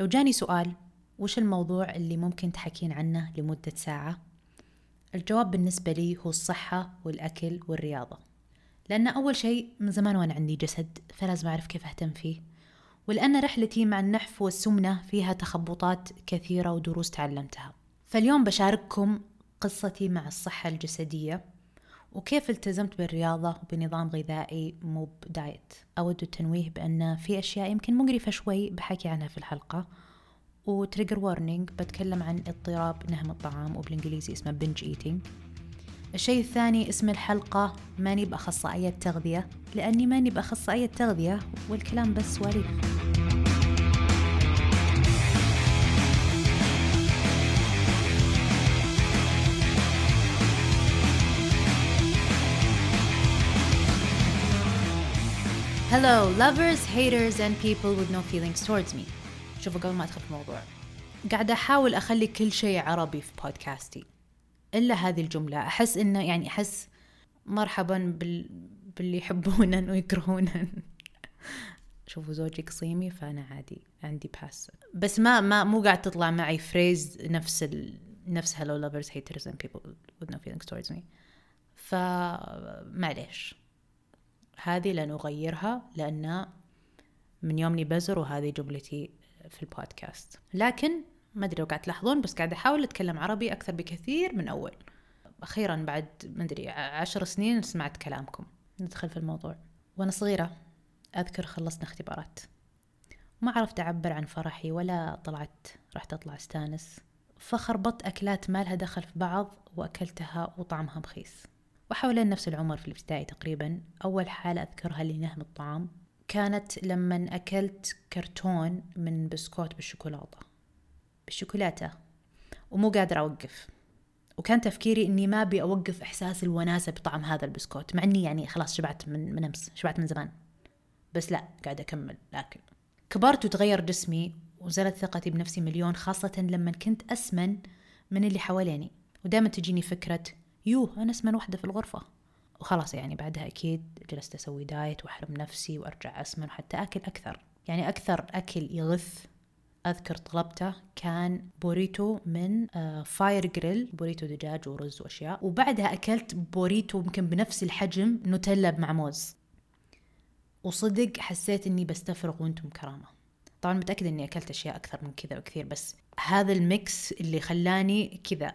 لو جاني سؤال وش الموضوع اللي ممكن تحكين عنه لمدة ساعة؟ الجواب بالنسبة لي هو الصحة والأكل والرياضة. لأن أول شيء من زمان وأنا عندي جسد فلازم أعرف كيف أهتم فيه. ولأن رحلتي مع النحف والسمنة فيها تخبطات كثيرة ودروس تعلمتها. فاليوم بشارككم قصتي مع الصحة الجسدية. وكيف التزمت بالرياضة وبنظام غذائي مو بدايت؟ أود التنويه بأن في أشياء يمكن مقرفة شوي بحكي عنها في الحلقة. وتريجر وارنينج بتكلم عن اضطراب نهم الطعام وبالإنجليزي اسمه binge eating الشيء الثاني اسم الحلقة ماني بأخصائية تغذية لأني ماني بأخصائية تغذية والكلام بس سواليف Hello, lovers, haters, and people with no feelings towards me. شوفوا قبل ما أدخل في الموضوع قاعدة أحاول أخلي كل شيء عربي في بودكاستي. إلا هذه الجملة. أحس إنه يعني أحس مرحبا بال... باللي يحبونا ويكرهونا. شوفوا زوجي قصيمي فأنا عادي عندي باس بس ما ما مو قاعد تطلع معي فريز نفس ال... نفس hello lovers haters and people with no feelings towards me. فمعليش هذه لن أغيرها لأن من يومني بزر وهذه جملتي في البودكاست. لكن ما أدري لو قاعد تلاحظون بس قاعد أحاول أتكلم عربي أكثر بكثير من أول. أخيرا بعد ما أدري عشر سنين سمعت كلامكم. ندخل في الموضوع. وأنا صغيرة أذكر خلصنا اختبارات. ما عرفت أعبر عن فرحي ولا طلعت رحت أطلع استانس. فخربطت أكلات ما لها دخل في بعض وأكلتها وطعمها مخيس وحوالين نفس العمر في الابتدائي تقريبا أول حالة أذكرها لنهم الطعام كانت لما أكلت كرتون من بسكوت بالشوكولاتة. بالشوكولاتة. ومو قادرة أوقف. وكان تفكيري إني ما أبي أوقف إحساس الوناسة بطعم هذا البسكوت مع إني يعني خلاص شبعت من, من أمس شبعت من زمان. بس لا قاعدة أكمل. أكل كبرت وتغير جسمي وزالت ثقتي بنفسي مليون خاصة لما كنت أسمن من اللي حواليني. ودائما تجيني فكرة يوه أنا أسمن وحدة في الغرفة. وخلاص يعني بعدها أكيد جلست أسوي diet وأحرم نفسي وأرجع أسمن وحتى أكل أكثر. يعني أكثر أكل يغث أذكر طلبته كان burrito من Fire Grill burrito دجاج ورز وأشياء. وبعدها أكلت burrito يمكن بنفس الحجم نوتيلا مع موز. وصدق حسيت إني بستفرغ وأنتم كرامة. طبعا متأكدة إني أكلت أشياء أكثر من كذا بكثير بس هذا ال mix اللي خلاني كذا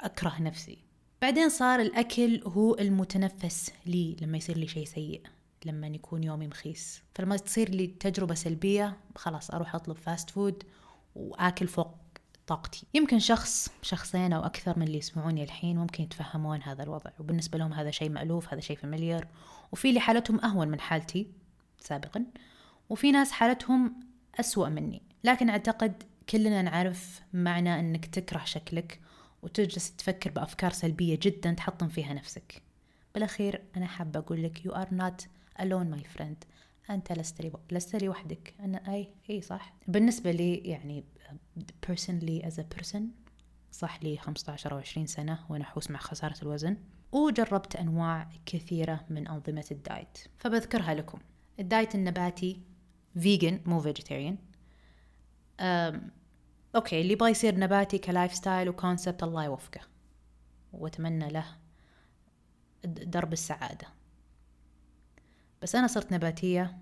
أكره نفسي. بعدين صار الأكل هو المتنفس لي لما يصير لي شيء سيء لما يكون يومي مخيس. فلما تصير لي تجربة سلبية خلاص أروح أطلب fast food وآكل فوق طاقتي. يمكن شخص شخصين أو أكثر من اللي يسمعوني الحين ممكن يتفهمون هذا الوضع. وبالنسبة لهم هذا شيء مألوف هذا شيء familiar وفي اللي حالتهم أهون من حالتي سابقا. وفي ناس حالتهم أسوأ مني. لكن أعتقد كلنا نعرف معنى أنك تكره شكلك وتجلس تفكر بأفكار سلبية جدا تحطم فيها نفسك. بالأخير أنا حابة أقول لك you are not alone my friend. أنت لست لي لست لي وحدك أنا أي أي صح. بالنسبة لي يعني personally as a person صح لي 15 أو 20 سنة وأنا أحوس مع خسارة الوزن. وجربت أنواع كثيرة من أنظمة ال diet. فبذكرها لكم. ال diet النباتي vegan مو vegetarian. okay اللي يبغى يصير نباتي ك lifestyle و concept الله يوفقه. وأتمنى له درب السعادة. بس أنا صرت نباتية.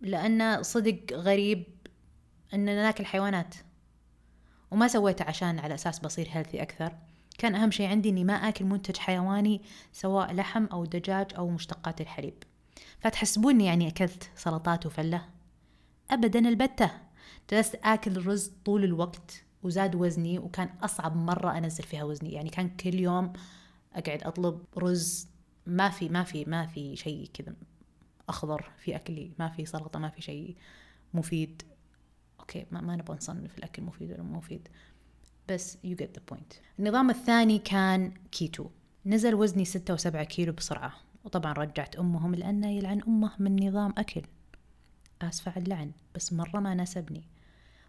لأن صدق غريب أننا ناكل حيوانات. وما سويته عشان على أساس بصير هيلثي أكثر. كان أهم شيء عندي إني ما آكل منتج حيواني سواء لحم أو دجاج أو مشتقات الحليب. فتحسبوني يعني أكلت سلطات وفلة. أبدا البتة. جلست آكل رز طول الوقت وزاد وزني وكان أصعب مرة أنزل فيها وزني. يعني كان كل يوم أقعد أطلب رز ما في ما في ما في شيء كذا أخضر في أكلي ما في سلطة ما في شيء مفيد. okay ما, ما نبغى نصنف الأكل مفيد ولا مفيد. بس you get the point. النظام الثاني كان كيتو نزل وزني ستة وسبعة كيلو بسرعة. وطبعا رجعت أمهم لأنه يلعن أمه من نظام أكل. آسفة على اللعن بس مرة ما ناسبني.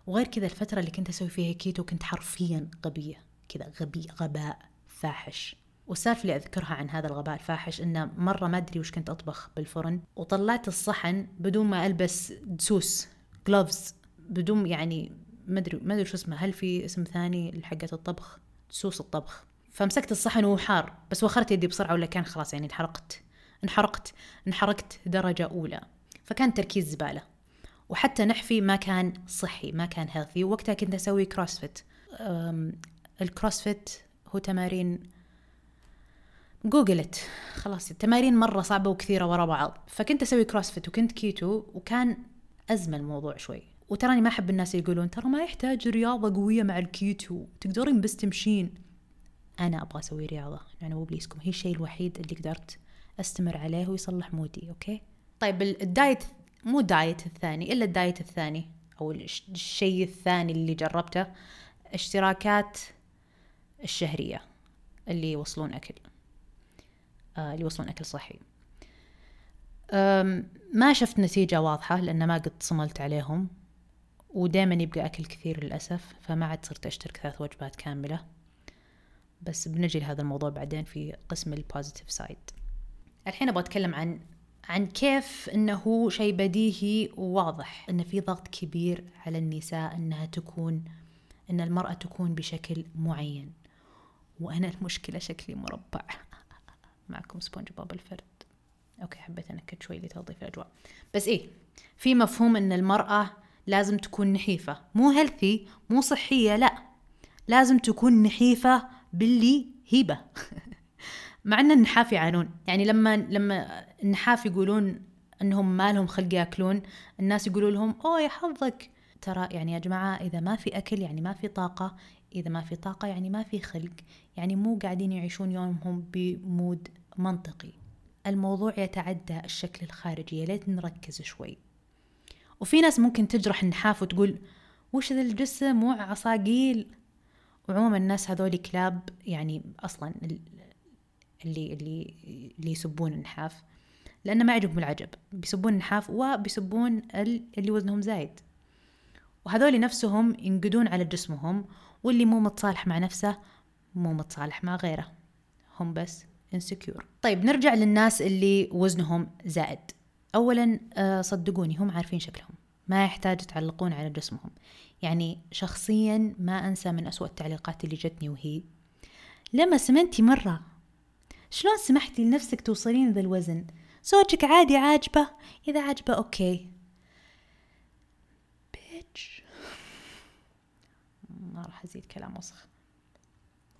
وغير كذا الفترة اللي كنت أسوي فيها كيتو كنت حرفيا غبية. كذا غبي غباء فاحش. والسالفة اللي أذكرها عن هذا الغباء الفاحش إنه مرة ما أدري وش كنت أطبخ بالفرن. وطلعت الصحن بدون ما ألبس دسوس gloves بدون يعني ما أدري ما أدري شو اسمه. هل في اسم ثاني لحقة الطبخ؟ دسوس الطبخ. فمسكت الصحن وهو حار بس وخرت يدي بسرعة ولا كان خلاص يعني انحرقت. انحرقت انحرقت درجة أولى. فكان تركيز زبالة. وحتى نحفي ما كان صحي ما كان healthy ووقتها كنت أسوي CrossFit ال CrossFit هو تمارين google it خلاص التمارين مرة صعبة وكثيرة ورا بعض. فكنت أسوي CrossFit وكنت كيتو وكان أزمة الموضوع شوي. وتراني ما أحب الناس يقولون ترى ما يحتاج رياضة قوية مع الكيتو تقدرين بس تمشين. أنا أبغى أسوي رياضة. يعني مو بليسكم هي الشيء الوحيد اللي قدرت أستمر عليه ويصلح mood ي okay؟ طيب ال diet مو ال diet الثاني إلا ال diet الثاني أو الشيء الثاني اللي جربته اشتراكات الشهرية اللي يوصلون أكل آه اللي يوصلون أكل صحي. ما شفت نتيجة واضحة لأن ما قد صملت عليهم ودائما يبقى أكل كثير للأسف فما عاد صرت أشترك ثلاث وجبات كاملة. بس بنجي لهذا الموضوع بعدين في قسم ال positive side الحين أبغى أتكلم عن عن كيف إنه شيء بديهي وواضح إن في ضغط كبير على النساء إنها تكون إن المرأة تكون بشكل معين. وأنا المشكلة شكلي مربع. معكم سبونج بوب الفرد. okay حبيت أنكد شوي لتلطيف الأجواء. بس إيه في مفهوم إن المرأة لازم تكون نحيفة. مو healthy مو صحية لا. لازم تكون نحيفة باللي هيبة. مع إن النحاف يعانون. يعني لما لما النحاف يقولون إنهم ما لهم خلق يأكلون الناس يقولوا لهم أوه يا حظك. ترى يعني يا جماعة إذا ما في أكل يعني ما في طاقة إذا ما في طاقة يعني ما في خلق يعني مو قاعدين يعيشون يومهم بمود منطقي. الموضوع يتعدى الشكل الخارجي يا ليت نركز شوي. وفي ناس ممكن تجرح النحاف وتقول وش ذا الجسم؟ مو عصاقيل وعموما الناس هذول كلاب يعني أصلا اللي اللي اللي يسبون النحاف لأن ما يعجبهم العجب. بيسبون النحاف وبيسبون اللي وزنهم زايد. وهذول نفسهم ينقدون على جسمهم واللي مو متصالح مع نفسه مو متصالح مع غيره. هم بس insecure طيب نرجع للناس اللي وزنهم زائد اولا آه، صدقوني هم عارفين شكلهم. ما يحتاج تعلقون على جسمهم. يعني شخصيا ما أنسى من أسوأ التعليقات اللي جتني وهي لما سمنتي مرة شلون سمحتي لنفسك توصلين ذا الوزن؟ زوجك عادي عاجبه؟ إذا عاجبه okay. bitch ما راح أزيد كلام وسخ.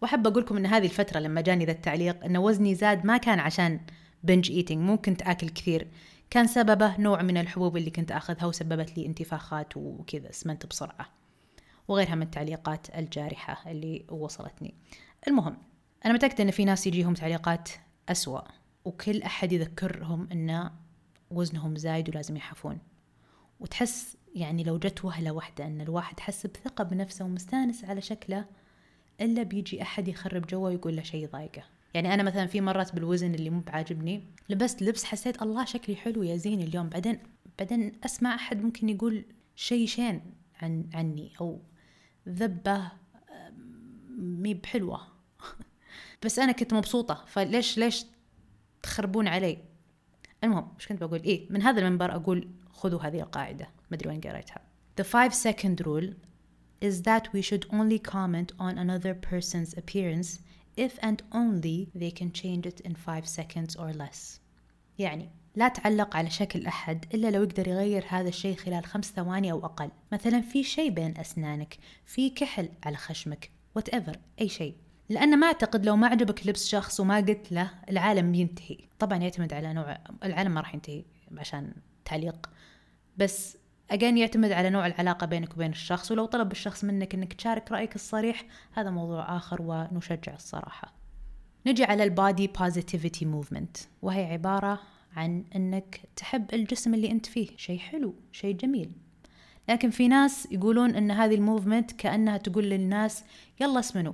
وأحب أقول لكم أن هذه الفترة لما جاني ذا التعليق أن وزني زاد ما كان عشان binge eating مو كنت آكل كثير. كان سببه نوع من الحبوب اللي كنت أخذها وسببت لي انتفاخات وكذا سمنت بسرعة. وغيرها من التعليقات الجارحة اللي وصلتني. المهم أنا متأكدة إن في ناس يجيهم تعليقات أسوأ وكل أحد يذكرهم إن وزنهم زايد ولازم يحفون وتحس يعني لو جت وهلة واحدة إن الواحد حس بثقة بنفسه ومستانس على شكله إلا بيجي أحد يخرب جوه ويقول له شيء ضايقة. يعني أنا مثلا في مرات بالوزن اللي مو بعاجبني لبست لبس حسيت الله شكلي حلو يا زين اليوم بعدين بعدين أسمع أحد ممكن يقول شيء شين عن عني أو ذبة مي بحلوة. بس أنا كنت مبسوطة. فليش ليش تخربون علي؟ المهم مش كنت بقول؟ إيه من هذا المنبر أقول خذوا هذه القاعدة. ما أدري وين قريتها. The five second rule is that we should only comment on another person's appearance if and only they can change it in 5 seconds or less. يعني لا تعلق على شكل أحد إلا لو يقدر يغير هذا الشيء خلال خمس ثواني أو أقل. مثلا في شيء بين أسنانك في كحل على خشمك whatever أي شيء. لأن ما أعتقد لو ما عجبك لبس شخص وما قلت له العالم بينتهي طبعا يعتمد على نوع العالم ما راح ينتهي عشان تعليق. بس أجين يعتمد على نوع العلاقة بينك وبين الشخص ولو طلب الشخص منك أنك تشارك رأيك الصريح هذا موضوع آخر ونشجع الصراحة. نجي على ال body positivity movement وهي عبارة عن أنك تحب الجسم اللي أنت فيه. شيء حلو شيء جميل. لكن في ناس يقولون أن هذه ال movement كأنها تقول للناس يلا اسمنوا.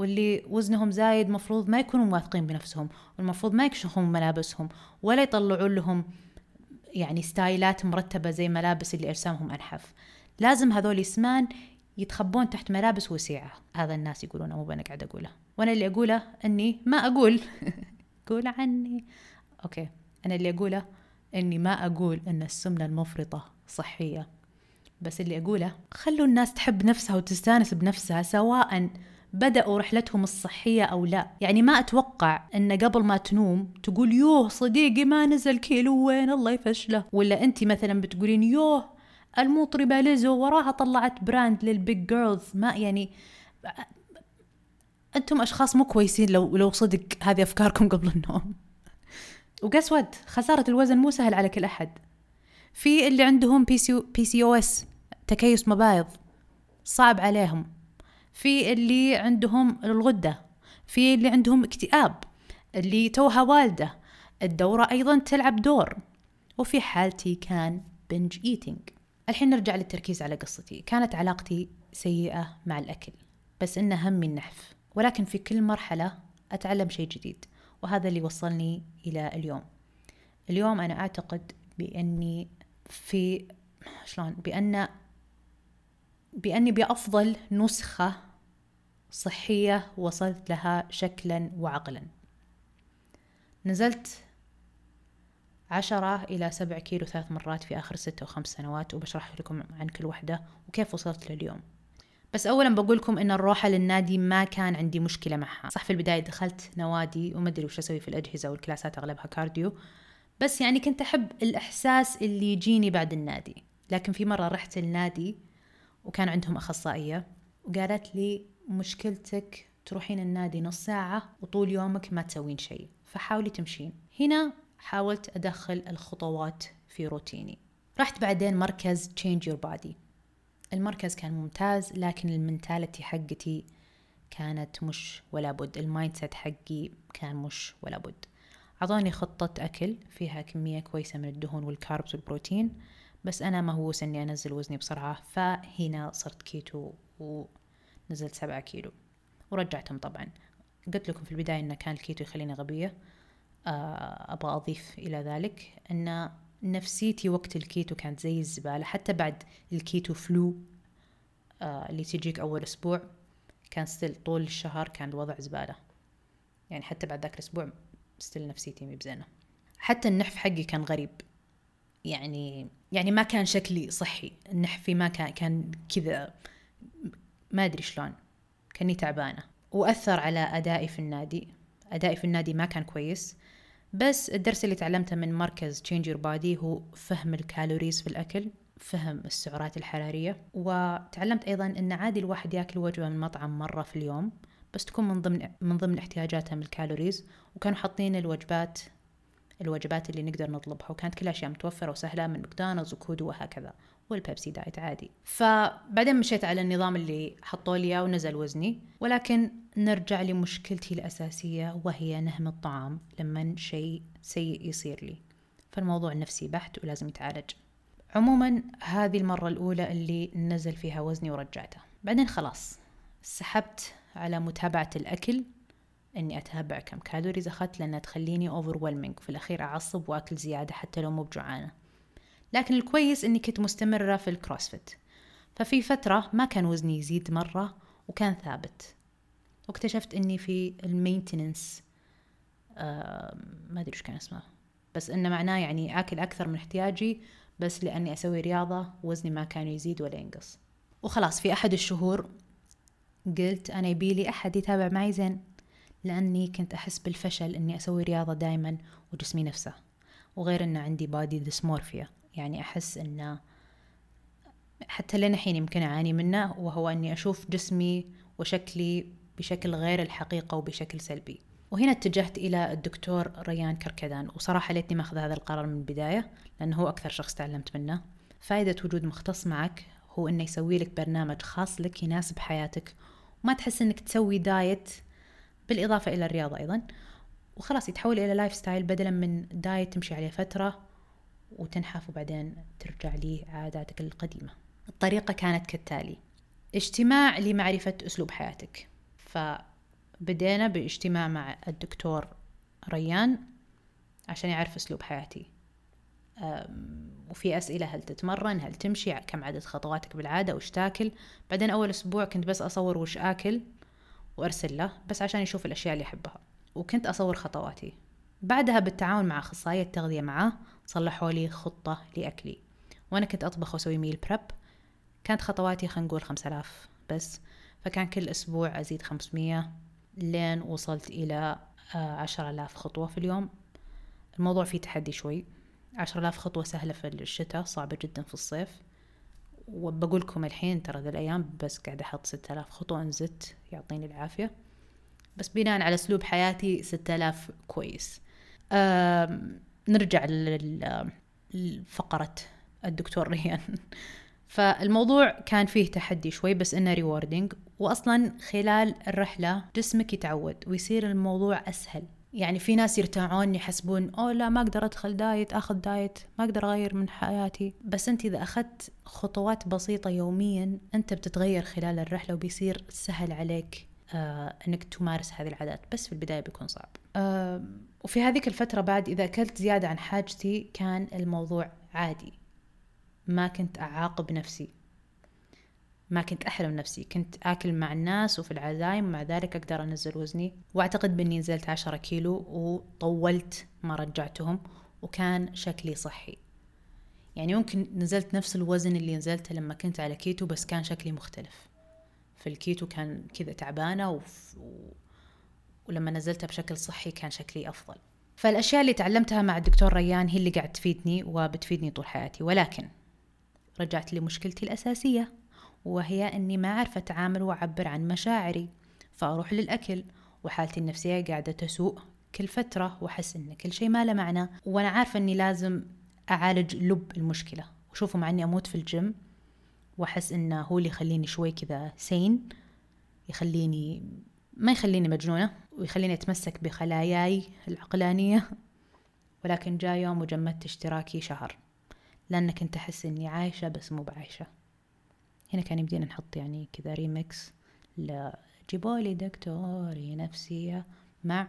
واللي وزنهم زايد مفروض ما يكونوا واثقين بنفسهم والمفروض ما يكشخون ملابسهم ولا يطلعون لهم يعني ستايلات مرتبة زي ملابس اللي أجسامهم أنحف. لازم هذول يسمان يتخبون تحت ملابس وسيعة. هذا الناس يقولون مو أنا قاعد أقوله. وأنا اللي أقوله أني ما أقول. قول عني. أوكي. أنا اللي أقوله أني ما أقول أن السمنة المفرطة صحية. بس اللي أقوله خلوا الناس تحب نفسها وتستانس بنفسها سواء بدأوا رحلتهم الصحية أو لا. يعني ما أتوقع أن قبل ما تنوم تقول يوه صديقي ما نزل كيلو وين الله يفشله؟ ولا أنت مثلا بتقولين يوه المطربة ليزو وراها طلعت brand لل big girls ما يعني أنتم أشخاص مو كويسين لو لو صدق هذه أفكاركم قبل النوم. و guess what خسارة الوزن مو سهل على كل أحد. في اللي عندهم بي سي, بي سي أو اس تكيس مبايض صعب عليهم. في اللي عندهم الغدة في اللي عندهم اكتئاب اللي توها والدة الدورة أيضا تلعب دور. وفي حالتي كان بنج ايتينج الحين نرجع للتركيز على قصتي. كانت علاقتي سيئة مع الأكل بس إنه همي النحف ولكن في كل مرحلة أتعلم شيء جديد وهذا اللي وصلني إلى اليوم. اليوم أنا أعتقد بأني في شلون؟ بأن بأني بأفضل نسخة صحية وصلت لها شكلا وعقلا. نزلت عشرة إلى سبع كيلو ثلاث مرات في آخر ستة وخمس سنوات وبشرح لكم عن كل وحدة وكيف وصلت لليوم. بس أولا بقول لكم إن الروحة للنادي ما كان عندي مشكلة معها. صح في البداية دخلت نوادي وما أدري وش أسوي في الأجهزة والكلاسات أغلبها كارديو. بس يعني كنت أحب الإحساس اللي يجيني بعد النادي. لكن في مرة رحت النادي وكان عندهم أخصائية وقالت لي مشكلتك تروحين النادي نص ساعة وطول يومك ما تسوين شيء. فحاولي تمشين. هنا حاولت أدخل الخطوات في روتيني. رحت بعدين مركز Change Your Body. المركز كان ممتاز لكن ال mentality حقتي كانت مش ولا بد. ال mindset حقي كان مش ولا بد. أعطوني خطة أكل فيها كمية كويسة من الدهون وال carbs والبروتين بس أنا مهووس إني أنزل وزني بسرعة فهنا صرت كيتو ونزلت سبعة كيلو. ورجعتهم طبعا. قلت لكم في البداية إن كان الكيتو يخليني غبية. آه، أبغى أضيف إلى ذلك. أن نفسيتي وقت الكيتو كانت زي الزبالة. حتى بعد ال keto flu آه، اللي تجيك أول أسبوع كان still طول الشهر كان الوضع زبالة. يعني حتى بعد ذاك الأسبوع still نفسيتي مي بزينة. حتى النحف حقي كان غريب. يعني يعني ما كان شكلي صحي. النحفي ما كان كان كذا ما أدري شلون كأني تعبانة. وأثر على أدائي في النادي. أدائي في النادي ما كان كويس بس الدرس اللي تعلمته من مركز Change Your Body هو فهم ال calories في الأكل فهم السعرات الحرارية. وتعلمت أيضا أن عادي الواحد يأكل وجبة من مطعم مرة في اليوم بس تكون من ضمن من ضمن احتياجاتها من ال calories. وكانوا حاطين الوجبات الوجبات اللي نقدر نطلبها وكانت كل أشياء متوفرة وسهلة من ماكدونالدز وكودو وهكذا. والبيبسي diet عادي. فبعدين مشيت على النظام اللي حطوا لي ونزل وزني. ولكن نرجع لمشكلتي الأساسية وهي نهم الطعام لما شيء سيء يصير لي. فالموضوع نفسي بحت ولازم يتعالج. عموما هذه المرة الأولى اللي نزل فيها وزني ورجعته. بعدين خلاص سحبت على متابعة الأكل إني أتابع كم calories أخذت لأنها تخليني overwhelming. في الأخير أعصب وأكل زيادة حتى لو مو بجوعانة. لكن الكويس إني كنت مستمرة في الكروسفيت. ففي فترة ما كان وزني يزيد مرة وكان ثابت. واكتشفت إني في ال maintenance آه ما أدري إيش كان اسمه. بس إنه معناه يعني آكل أكثر من احتياجي بس لأني أسوي رياضة وزني ما كان يزيد ولا ينقص. وخلاص في أحد الشهور قلت أنا يبيلي أحد يتابع معي زين لأني كنت أحس بالفشل إني أسوي رياضة دايما وجسمي نفسه. وغير إنه عندي بادي ديسمورفيا يعني أحس إنه حتى لين الحين يمكن أعاني منه وهو إني أشوف جسمي وشكلي بشكل غير الحقيقة وبشكل سلبي. وهنا اتجهت إلى الدكتور ريان كركدان وصراحة ليتني ماخذ هذا القرار من البداية لأنه هو أكثر شخص تعلمت منه. فائدة وجود مختص معك هو إنه يسوي لك برنامج خاص لك يناسب حياتك وما تحس إنك تسوي دايت بالإضافة إلى الرياضة أيضا. وخلاص يتحول إلى lifestyle بدلا من diet تمشي عليه فترة وتنحف وبعدين ترجع لي عاداتك القديمة. الطريقة كانت كالتالي. اجتماع لمعرفة أسلوب حياتك. فبدينا باجتماع مع الدكتور ريان عشان يعرف أسلوب حياتي. وفي أسئلة هل تتمرن هل تمشي كم عدد خطواتك بالعادة وش تاكل. بعدين أول أسبوع كنت بس أصور وش آكل وأرسل له بس عشان يشوف الأشياء اللي يحبها وكنت أصور خطواتي. بعدها بالتعاون مع أخصائية التغذية معاه صلحوا لي خطة لأكلي. وأنا كنت أطبخ وأسوي ميل بريب كانت خطواتي خلينا نقول خمسة آلاف بس. فكان كل أسبوع أزيد خمسمية لين وصلت إلى آه، عشرة آلاف خطوة في اليوم. الموضوع فيه تحدي شوي. عشرة آلاف خطوة سهلة في الشتاء صعبة جدا في الصيف. وبقول لكم الحين ترى ذي الأيام بس قاعدة أحط ستة آلاف خطوة and that's it يعطيني العافية. بس بناء على أسلوب حياتي ستة آلاف كويس. نرجع لفقرة الدكتور ريان. فالموضوع كان فيه تحدي شوي بس إنه rewarding واصلا خلال الرحلة جسمك يتعود ويصير الموضوع أسهل. يعني في ناس يرتاعون يحسبون أوه لا ما أقدر أدخل diet آخذ diet ما أقدر أغير من حياتي. بس أنت إذا أخذت خطوات بسيطة يوميا أنت بتتغير خلال الرحلة وبيصير سهل عليك آه إنك تمارس هذه العادات. بس في البداية بيكون صعب. آه وفي هذيك الفترة بعد إذا أكلت زيادة عن حاجتي كان الموضوع عادي. ما كنت أعاقب نفسي. ما كنت أحرم نفسي. كنت آكل مع الناس وفي العزايم مع ذلك أقدر أنزل وزني. وأعتقد بإني نزلت عشرة كيلو وطولت ما رجعتهم وكان شكلي صحي. يعني ممكن نزلت نفس الوزن اللي نزلته لما كنت على كيتو بس كان شكلي مختلف. في الكيتو كان كذا تعبانة وف... ولما نزلتها بشكل صحي كان شكلي أفضل. فالأشياء اللي تعلمتها مع الدكتور ريان هي اللي قاعد تفيدني وبتفيدني طول حياتي. ولكن رجعت لمشكلتي الأساسية وهي أني ما أعرف أتعامل وأعبر عن مشاعري فأروح للأكل وحالتي النفسية قاعدة تسوء كل فترة وأحس إن كل شيء ما له معنى وأنا عارفة إني لازم أعالج لب المشكلة وشوفوا مع إني أموت في الجيم وأحس إنه هو اللي يخليني شوي كذا sane يخليني ما يخليني مجنونة ويخليني أتمسك بخلاياي العقلانية. ولكن جاء يوم وجمدت اشتراكي شهر لأن كنت أحس إني عايشة بس مو بعايشة. هنا كان يمدينا نحط يعني كذا ريمكس لجيبولي دكتورة نفسية مع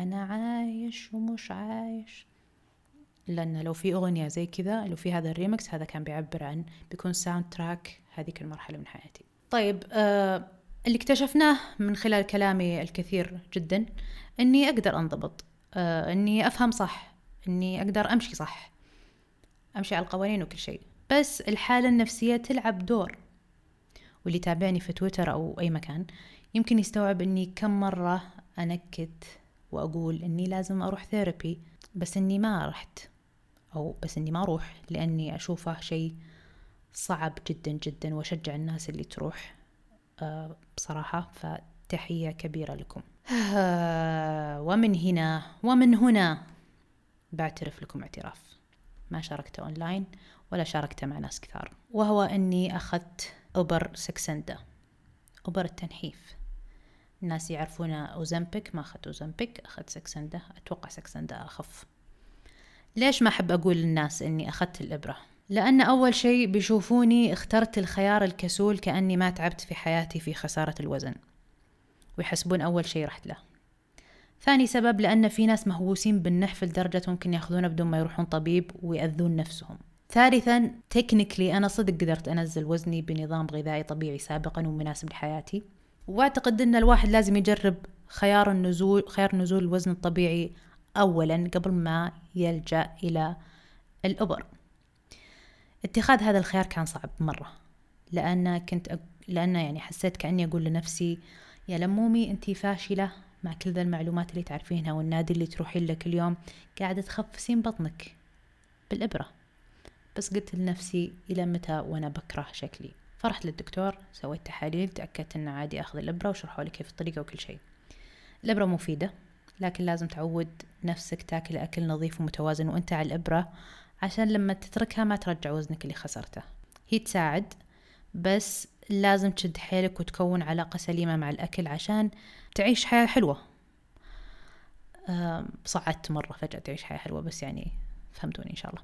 أنا عايش ومش عايش. لأن لو في أغنية زي كذا لو في هذا الريمكس هذا كان بيعبر عن بيكون soundtrack هذيك المرحلة من حياتي. طيب آه اللي اكتشفناه من خلال كلامي الكثير جدا إني أقدر أنضبط آه إني أفهم صح إني أقدر أمشي صح أمشي على القوانين وكل شيء. بس الحالة النفسية تلعب دور. واللي تابعني في تويتر أو أي مكان يمكن يستوعب أني كم مرة أنكت وأقول أني لازم أروح therapy بس أني ما رحت أو بس أني ما أروح لأني أشوفه شيء صعب جدا جدا وأشجع الناس اللي تروح. بصراحة فتحية كبيرة لكم. ومن هنا ومن هنا بعترف لكم اعتراف. ما شاركته أونلاين ولا شاركته مع ناس كثار. وهو أني أخذت إبر Saxenda إبر التنحيف. الناس يعرفون Ozempic ما أخذت Ozempic أخذت Saxenda أتوقع Saxenda أخف. ليش ما أحب أقول للناس أني أخذت الإبرة؟ لأن أول شيء بيشوفوني اخترت الخيار الكسول كأني ما تعبت في حياتي في خسارة الوزن ويحسبون أول شيء رحت له. ثاني سبب لأن في ناس مهووسين بالنحف لدرجة ممكن يأخذونه بدون ما يروحون طبيب ويأذون نفسهم. ثالثا technically أنا صدق قدرت أنزل وزني بنظام غذائي طبيعي سابقا ومناسب لحياتي. وأعتقد أن الواحد لازم يجرب خيار النزول خيار نزول الوزن الطبيعي أولا قبل ما يلجأ إلى الأبر. اتخاذ هذا الخيار كان صعب مرة. لأن كنت أ... لأن يعني حسيت كأني أقول لنفسي يا لمومي أنتي فاشلة مع كل ذا المعلومات اللي تعرفينها والنادي اللي تروحين له كل يوم قاعدة تخفسين بطنك بالإبرة. بس قلت لنفسي إلى متى وأنا بكره شكلي؟ فرحت للدكتور سويت تحاليل تأكدت أنه عادي أخذ الإبرة وشرحوا لي كيف الطريقة وكل شيء. الإبرة مفيدة لكن لازم تعود نفسك تاكل أكل نظيف ومتوازن وأنت على الإبرة عشان لما تتركها ما ترجع وزنك اللي خسرته. هي تساعد بس لازم تشد حيلك وتكون علاقة سليمة مع الأكل عشان تعيش حياة حلوة. صعدت مرة فجأة تعيش حياة حلوة بس يعني فهمتوني إن شاء الله.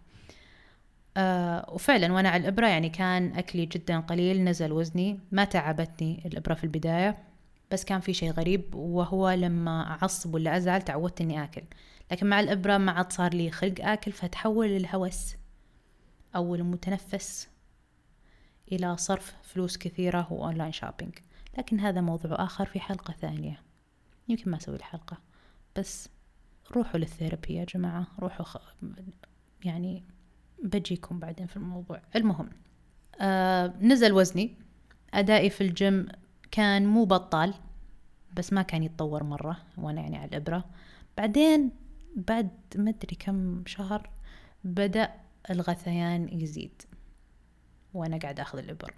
آه وفعلا وأنا على الإبرة يعني كان أكلي جدا قليل نزل وزني ما تعبتني الإبرة في البداية بس كان في شيء غريب وهو لما أعصب ولا أزعل تعودت إني آكل. لكن مع الإبرة ما عاد صار لي خلق آكل فتحول الهوس أو المتنفس إلى صرف فلوس كثيرة و online shopping لكن هذا موضوع آخر في حلقة ثانية. يمكن ما أسوي الحلقة. بس روحوا لل therapy يا جماعة. روحوا خ... يعني بجيكم بعدين في الموضوع. المهم آه نزل وزني. أدائي في الجيم كان مو بطال بس ما كان يتطور مرة وأنا يعني على الإبرة. بعدين بعد ما أدري كم شهر بدأ الغثيان يزيد وأنا قاعدة أخذ الإبر.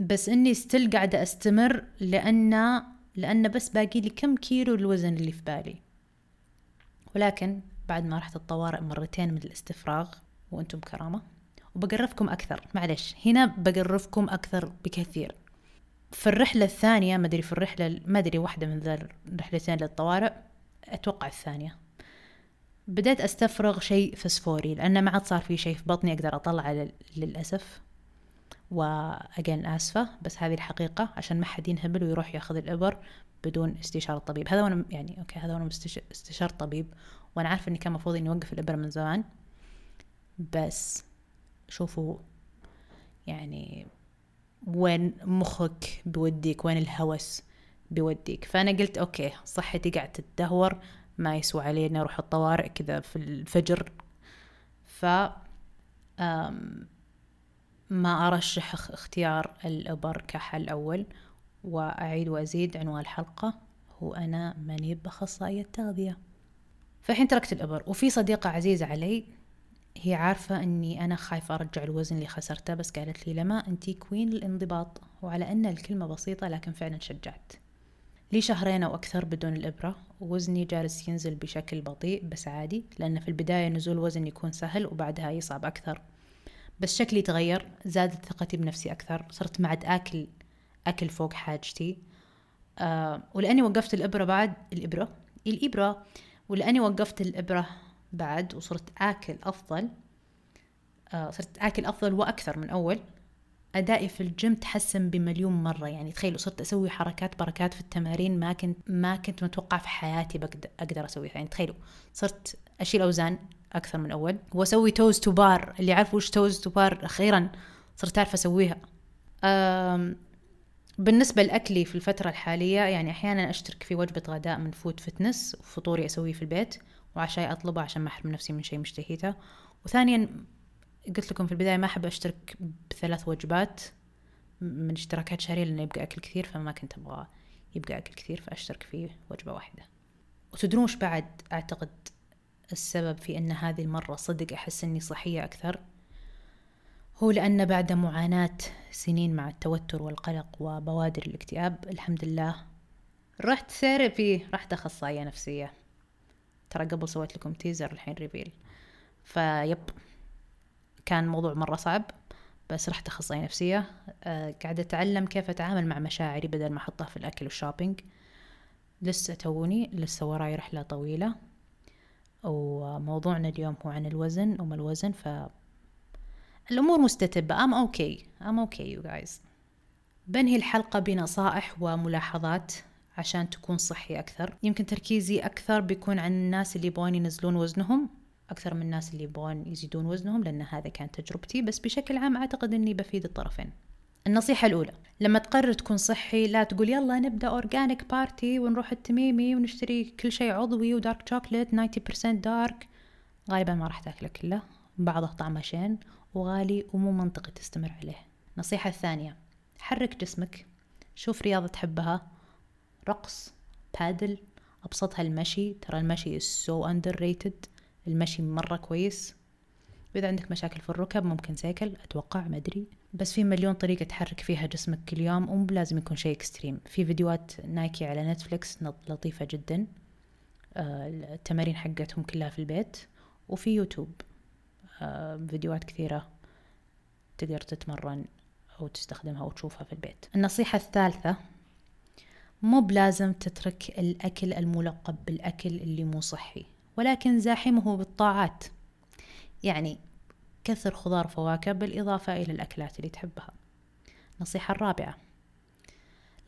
بس إني still قاعدة أستمر لأن لأن بس باقي لي كم كيلو الوزن اللي في بالي. ولكن بعد ما رحت الطوارئ مرتين من الاستفراغ وأنتم كرامة وبقرفكم أكثر. معلش هنا بقرفكم أكثر بكثير. في الرحلة الثانية ما أدري في الرحلة ما أدري واحدة من ذا الرحلتين للطوارئ أتوقع الثانية. بديت أستفرغ شيء فسفوري لأن ما عاد صار في شيء في بطني أقدر أطلعه للأسف. و again آسفة بس هذه الحقيقة عشان ما حد ينهبل ويروح ياخذ الإبر بدون استشارة طبيب. هذا وأنا يعني okay هذا وأنا استشارة طبيب وأنا عارفة إني كان المفروض إني أوقف الإبر من زمان. بس شوفوا يعني وين مخك بوديك وين الهوس؟ بيوديك. فأنا قلت okay صحتي قاعد تتدهور ما يسوى علي إني أروح الطوارئ كذا في الفجر. ف ما أرشح اختيار الإبر كحل أول وأعيد وأزيد عنوان الحلقة هو أنا ماني بأخصائية تغذية. فالحين تركت الإبر. وفي صديقة عزيزة علي هي عارفة أني أنا خايفة أرجع الوزن اللي خسرته بس قالت لي لما أنتي كوين الانضباط وعلى أن الكلمة بسيطة لكن فعلا شجعت. لي شهرين أو أكثر بدون الإبرة ووزني جالس ينزل بشكل بطيء بس عادي لأن في البداية نزول وزن يكون سهل وبعدها يصعب أكثر. بس شكلي تغير زادت ثقتي بنفسي أكثر صرت ما عاد آكل أكل فوق حاجتي. آه ولأني وقفت الإبرة بعد الإبرة؟ الإبرة. ولأني وقفت الإبرة بعد وصرت آكل أفضل. آه صرت آكل أفضل وأكثر من أول. أدائي في الجيم تحسن بمليون مرة. يعني تخيلوا صرت أسوي حركات بركات في التمارين ما كنت ما كنت متوقع في حياتي بقدر أقدر أسويها. يعني تخيلوا صرت أشيل أوزان أكثر من أول وأسوي toes to bar اللي يعرفوا وش toes to bar أخيرا صرت أعرف أسويها. بالنسبة لأكلي في الفترة الحالية يعني أحيانا أشترك في وجبة غداء من فود فتنس وفطوري أسويه في البيت وعشاي أطلبه عشان ما أحرم نفسي من شيء مشتهيته. وثانيا قلت لكم في البداية ما أحب أشترك بثلاث وجبات من اشتراكات شهرية لأنه يبقى أكل كثير فما كنت أبغى يبقى أكل كثير فأشترك في وجبة واحدة. وتدرون وش بعد؟ أعتقد السبب في أن هذه المرة صدق أحس أني صحية أكثر هو لأن بعد معاناة سنين مع التوتر والقلق وبوادر الاكتئاب الحمد لله رحت therapy رحت أخصائية نفسية. ترى قبل سويت لكم teaser الحين reveal vibe. كان موضوع مرة صعب بس رحت أخصائية نفسية. أه قاعدة أتعلم كيف أتعامل مع مشاعري بدل ما أحطها في الأكل والشوبينج. لسه توني لسه وراي رحلة طويلة. وموضوعنا اليوم هو عن الوزن وما الوزن ف الأمور مستتبة. I'm okay. I'm okay you guys. بنهي الحلقة بنصائح وملاحظات عشان تكون صحي أكثر. يمكن تركيزي أكثر بيكون عن الناس اللي يبغون ينزلون وزنهم. أكثر من الناس اللي يبغون يزيدون وزنهم لأن هذا كانت تجربتي. بس بشكل عام أعتقد أني بفيد الطرفين. النصيحة الأولى لما تقرر تكون صحي لا تقول يلا نبدأ organic party ونروح التميمي ونشتري كل شيء عضوي و dark chocolate 90% dark غالبا ما راح تأكله كله. بعضه طعمه شين وغالي ومو منطقي تستمر عليه. النصيحة الثانية حرك جسمك. شوف رياضة تحبها. رقص بادل أبسطها المشي. ترى المشي is so underrated. المشي مرة كويس. وإذا عندك مشاكل في الركب ممكن سيكل أتوقع ما أدري. بس في مليون طريقة تحرك فيها جسمك كل يوم ومو لازم يكون شيء extreme في فيديوهات نايكي على نتفليكس لطيفة جدا. آه، التمارين حقتهم كلها في البيت. وفي يوتيوب. آه، فيديوهات كثيرة تقدر تتمرن أو تستخدمها أو تشوفها في البيت. النصيحة الثالثة مو بلازم تترك الأكل الملقب بالأكل اللي مو صحي. ولكن زاحمه بالطاعات. يعني كثر خضار وفواكه بالإضافة إلى الأكلات اللي تحبها. النصيحة الرابعة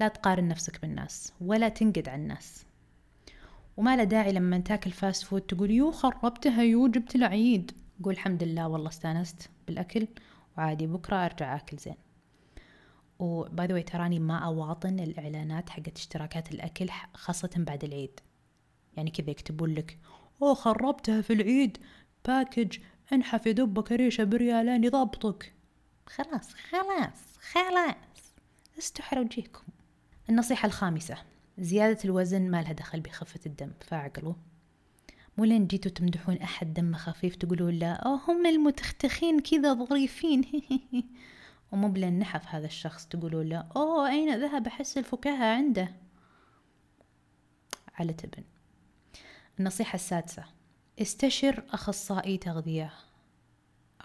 لا تقارن نفسك بالناس ولا تنقد على الناس. وما له داعي لما تاكل fast food تقول يو خربتها يو جبت العيد قول الحمد لله والله استانست بالأكل وعادي بكرة أرجع أكل زين. و by the way تراني ما أواطن الإعلانات حقت اشتراكات الأكل خاصة بعد العيد. يعني كذا يكتبون لك أوه خربتها في العيد. package انحف يا دبك ريشة بريالين يضبطك خلاص خلاص خلاص. استحروا وجيكم النصيحة الخامسة. زيادة الوزن ما لها دخل بخفة الدم. فاعقلوا. مو لين جيتوا تمدحون أحد دمه خفيف تقولون لا أوه هم المتختخين كذا ظريفين. ومو بلين نحف هذا الشخص تقولون لا أوه أين ذهب أحس الفكاهة عنده؟ على تبن. النصيحة السادسة. استشر أخصائي تغذية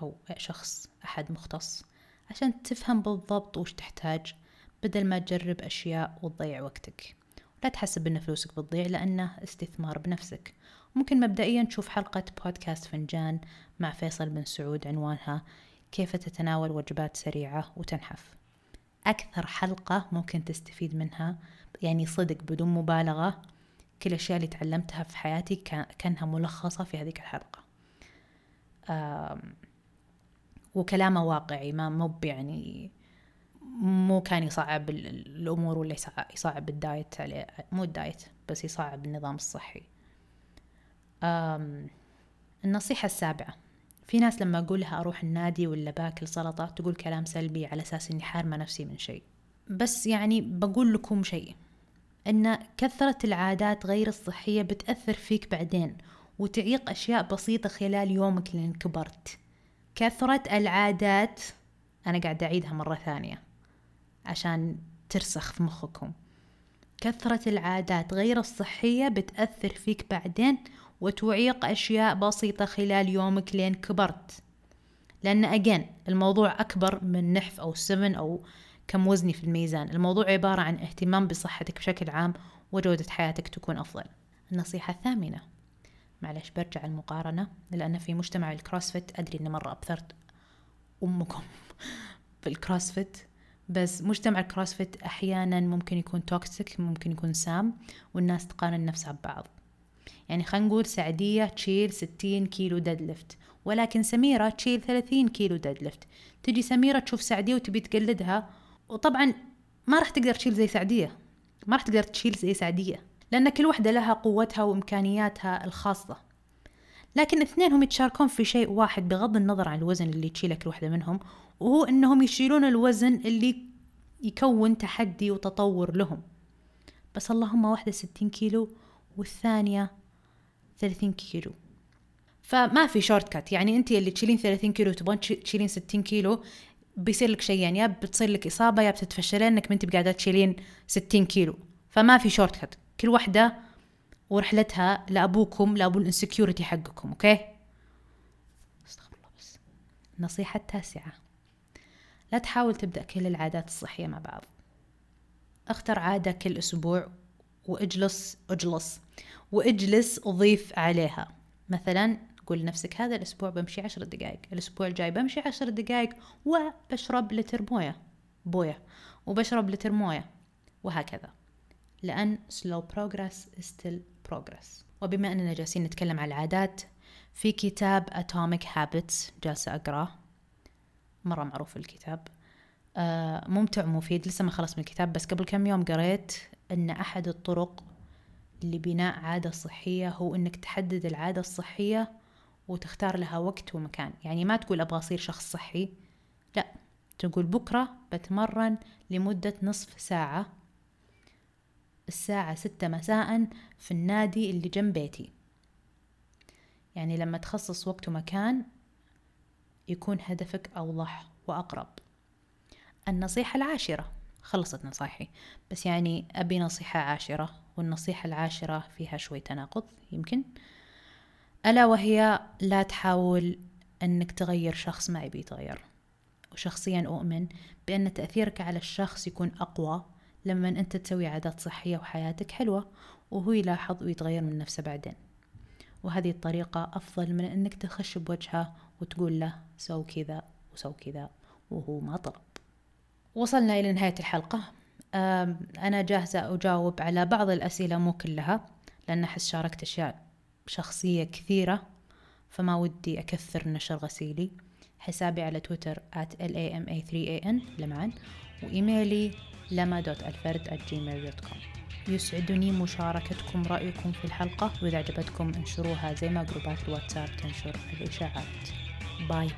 أو شخص أحد مختص عشان تفهم بالضبط وش تحتاج بدل ما تجرب أشياء وتضيع وقتك. لا تحسب إن فلوسك بتضيع لأنه استثمار بنفسك. ممكن مبدئيا تشوف حلقة بودكاست فنجان مع فيصل بن سعود عنوانها كيف تتناول وجبات سريعة وتنحف أكثر حلقة ممكن تستفيد منها يعني صدق بدون مبالغة كل الأشياء اللي تعلمتها في حياتي كأنها ملخصة في هذيك الحلقة. وكلامه واقعي ما مو يعني مو كان يصعب الأمور ولا يصعب الدايت عليه مو الدايت بس يصعب النظام الصحي. النصيحة السابعة في ناس لما أقولها أروح النادي ولا بأكل سلطة تقول كلام سلبي على أساس إني حارمة نفسي من شيء. بس يعني بقول لكم شيء. أن كثرة العادات غير الصحية بتأثر فيك بعدين وتعيق أشياء بسيطة خلال يومك لين كبرت كثرة العادات أنا قاعدة أعيدها مرة ثانية عشان ترسخ في مخكم. كثرة العادات غير الصحية بتأثر فيك بعدين وتعيق أشياء بسيطة خلال يومك لين كبرت لأن again الموضوع أكبر من نحف أو سمن أو كم وزني في الميزان. الموضوع عبارة عن اهتمام بصحتك بشكل عام وجودة حياتك تكون أفضل. النصيحة الثامنة. معلش برجع المقارنة لأن في مجتمع ال CrossFit أدري أني مرة أبثرت أمكم في ال CrossFit بس مجتمع ال CrossFit أحيانا ممكن يكون toxic ممكن يكون سام والناس تقارن نفسها ببعض. يعني خلينا نقول سعدية تشيل ستين كيلو deadlift ولكن سميرة تشيل ثلاثين كيلو deadlift تجي سميرة تشوف سعدية وتبي تقلدها وطبعا ما راح تقدر تشيل زي سعدية. ما راح تقدر تشيل زي سعدية. لأن كل وحدة لها قوتها وإمكانياتها الخاصة. لكن اثنينهم يتشاركون في شيء واحد بغض النظر عن الوزن اللي تشيله كل وحدة منهم وهو إنهم يشيلون الوزن اللي يكون تحدي وتطور لهم. بس اللهم واحدة ستين كيلو والثانية ثلاثين كيلو. فما في shortcut يعني أنت اللي تشيلين 30 كيلو تبغين تشيلين 60 كيلو بيصير لك شيئين يا بتصير لك إصابة يا بتتفشلين إنك ما أنت بقاعدة تشيلين 60 كيلو. فما في shortcut كل واحدة ورحلتها لأبوكم لأبو ال insecurity حقكم أوكي؟ أستغفر الله بس. النصيحه التاسعه لا تحاول تبدأ كل العادات الصحية مع بعض. اختر عادة كل أسبوع وإجلس إجلس وإجلس أضيف عليها. مثلا قول لنفسك هذا الأسبوع بمشي عشر دقايق الأسبوع الجاي بمشي عشر دقايق وبشرب لتر موية بوية وبشرب لتر موية وهكذا. لأن slow progress is still progress. وبما أننا جالسين نتكلم عن العادات في كتاب Atomic Habits جالسة أقرأه. مرة معروف الكتاب. آه ممتع ومفيد. لسه ما خلص من الكتاب بس قبل كم يوم قريت أن أحد الطرق لبناء عادة صحية هو أنك تحدد العادة الصحية وتختار لها وقت ومكان. يعني ما تقول أبغى أصير شخص صحي. لا تقول بكرة بتمرن لمدة نصف ساعة. الساعة ستة مساء في النادي اللي جنب بيتي. يعني لما تخصص وقت ومكان يكون هدفك أوضح وأقرب. النصيحة العاشرة. خلصت نصايحي. بس يعني أبي نصيحة عاشرة والنصيحة العاشرة فيها شوي تناقض يمكن. ألا وهي لا تحاول أنك تغير شخص ما يبي يتغير وشخصيا أؤمن بأن تأثيرك على الشخص يكون أقوى لما أنت تسوي عادات صحية وحياتك حلوة وهو يلاحظ ويتغير من نفسه بعدين. وهذه الطريقة أفضل من أنك تخش بوجهه وتقول له سو كذا وسو كذا وهو ما طلب. وصلنا إلى نهاية الحلقة. أنا جاهزة أجاوب على بعض الأسئلة مو كلها لأن أحس شاركت أشياء شخصية كثيرة فما ودي أكثر نشر غسيلي. حسابي على تويتر at lama3an لمعا وإيميلي lama.alfred@gmail.com يسعدني مشاركتكم رأيكم في الحلقة. وإذا عجبتكم انشروها زي ما جروبات الواتساب تنشر الإشاعات. باي.